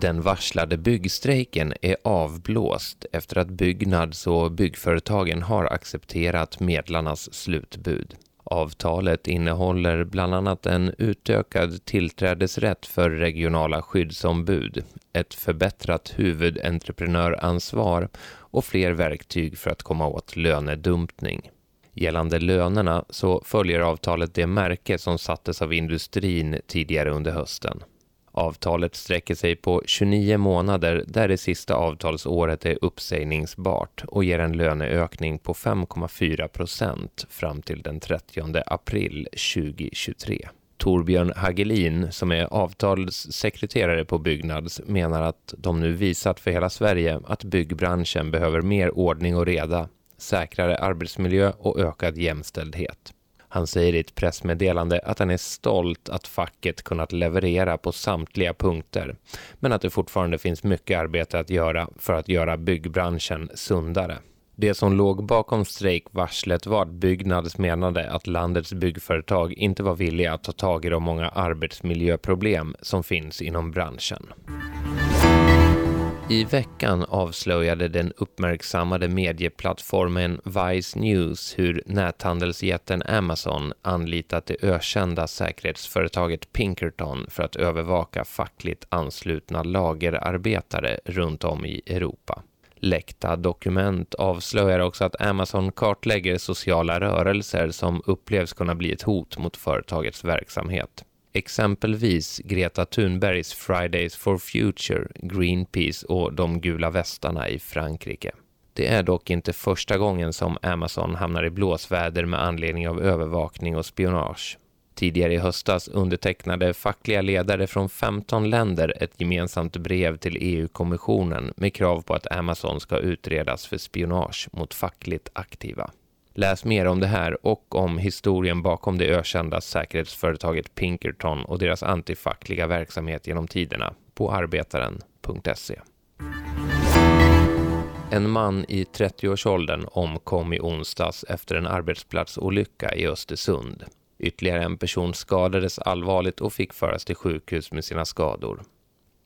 Den varslade byggstrejken är avblåst efter att Byggnads och byggföretagen har accepterat medlarnas slutbud. Avtalet innehåller bland annat en utökad tillträdesrätt för regionala skyddsombud, ett förbättrat huvudentreprenöransvar och fler verktyg för att komma åt lönedumpning. Gällande lönerna så följer avtalet det märke som sattes av industrin tidigare under hösten. Avtalet sträcker sig på 29 månader där det sista avtalsåret är uppsägningsbart och ger en löneökning på 5,4 procent fram till den 30 april 2023. Torbjörn Hagelin, som är avtalssekreterare på Byggnads, menar att de nu visat för hela Sverige att byggbranschen behöver mer ordning och reda, säkrare arbetsmiljö och ökad jämställdhet. Han säger i ett pressmeddelande att han är stolt att facket kunnat leverera på samtliga punkter, men att det fortfarande finns mycket arbete att göra för att göra byggbranschen sundare. Det som låg bakom strejkvarslet var att Byggnads menade att landets byggföretag inte var villiga att ta tag i de många arbetsmiljöproblem som finns inom branschen. I veckan avslöjade den uppmärksammade medieplattformen Vice News hur näthandelsjätten Amazon anlitat det ökända säkerhetsföretaget Pinkerton för att övervaka fackligt anslutna lagerarbetare runt om i Europa. Läckta dokument avslöjar också att Amazon kartlägger sociala rörelser som upplevs kunna bli ett hot mot företagets verksamhet. Exempelvis Greta Thunbergs Fridays for Future, Greenpeace och de gula västarna i Frankrike. Det är dock inte första gången som Amazon hamnar i blåsväder med anledning av övervakning och spionage. Tidigare i höstas undertecknade fackliga ledare från 15 länder ett gemensamt brev till EU-kommissionen med krav på att Amazon ska utredas för spionage mot fackligt aktiva. Läs mer om det här och om historien bakom det ökända säkerhetsföretaget Pinkerton och deras antifackliga verksamhet genom tiderna på arbetaren.se. En man i 30-årsåldern omkom i onsdags efter en arbetsplatsolycka i Östersund. Ytterligare en person skadades allvarligt och fick föras till sjukhus med sina skador.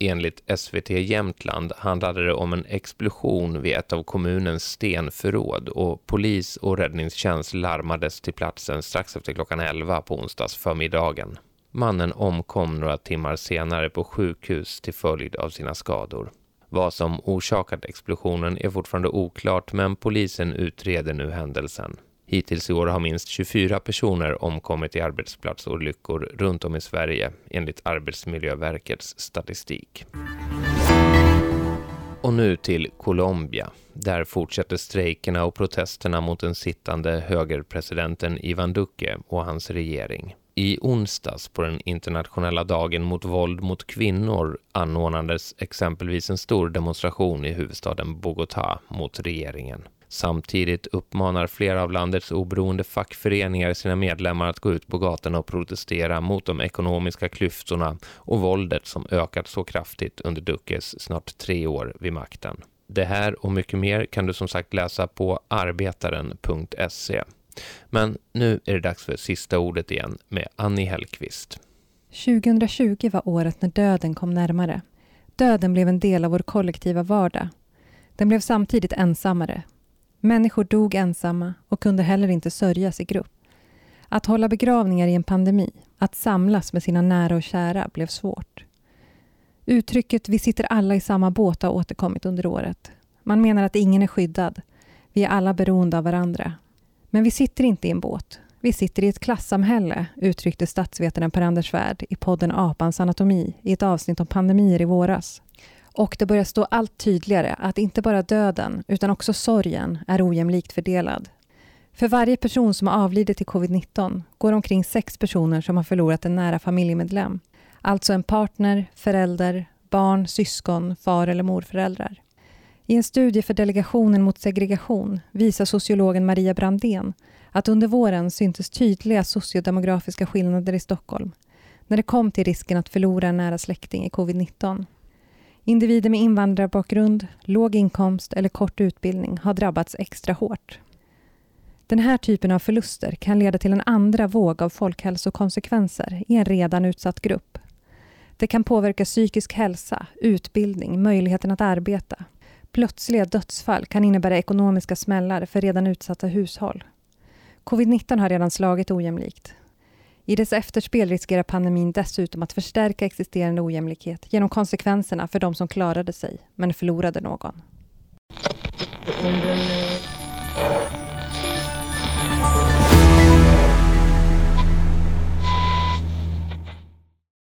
Enligt SVT Jämtland handlade det om en explosion vid ett av kommunens stenförråd och polis och räddningstjänst larmades till platsen strax efter klockan 11 på onsdags förmiddagen. Mannen omkom några timmar senare på sjukhus till följd av sina skador. Vad som orsakat explosionen är fortfarande oklart men polisen utreder nu händelsen. Hittills i år har minst 24 personer omkommit i arbetsplatsolyckor runt om i Sverige enligt Arbetsmiljöverkets statistik. Och nu till Colombia. Där fortsätter strejkerna och protesterna mot den sittande högerpresidenten Ivan Duque och hans regering. I onsdags på den internationella dagen mot våld mot kvinnor anordnades exempelvis en stor demonstration i huvudstaden Bogotá mot regeringen. Samtidigt uppmanar flera av landets oberoende fackföreningar sina medlemmar att gå ut på gatorna och protestera mot de ekonomiska klyftorna och våldet som ökat så kraftigt under Dukes snart tre år vid makten. Det här och mycket mer kan du som sagt läsa på arbetaren.se. Men nu är det dags för sista ordet igen med Annie Hellqvist. 2020 var året när döden kom närmare. Döden blev en del av vår kollektiva vardag. Den blev samtidigt ensammare, Människor dog ensamma och kunde heller inte sörjas i grupp. Att hålla begravningar i en pandemi, att samlas med sina nära och kära, blev svårt. Uttrycket ”vi sitter alla i samma båt” har återkommit under året. Man menar att ingen är skyddad. Vi är alla beroende av varandra. Men vi sitter inte i en båt. Vi sitter i ett klassamhälle, uttryckte statsvetaren Per-Anders Svärd i podden Apans anatomi i ett avsnitt om pandemier i våras. Och det börjar stå allt tydligare att inte bara döden, utan också sorgen är ojämlikt fördelad. För varje person som har avlidit i covid-19 går omkring sex personer som har förlorat en nära familjemedlem. Alltså en partner, förälder, barn, syskon, far eller morföräldrar. I en studie för Delegationen mot segregation visar sociologen Maria Brandén att under våren syntes tydliga sociodemografiska skillnader i Stockholm när det kom till risken att förlora en nära släkting i covid-19. Individer med invandrarbakgrund, låg inkomst eller kort utbildning har drabbats extra hårt. Den här typen av förluster kan leda till en andra våg av folkhälsokonsekvenser i en redan utsatt grupp. Det kan påverka psykisk hälsa, utbildning, möjligheten att arbeta. Plötsliga dödsfall kan innebära ekonomiska smällar för redan utsatta hushåll. Covid-19 har redan slagit ojämlikt. I dess efterspel riskerar pandemin dessutom att förstärka existerande ojämlikhet genom konsekvenserna för de som klarade sig, men förlorade någon.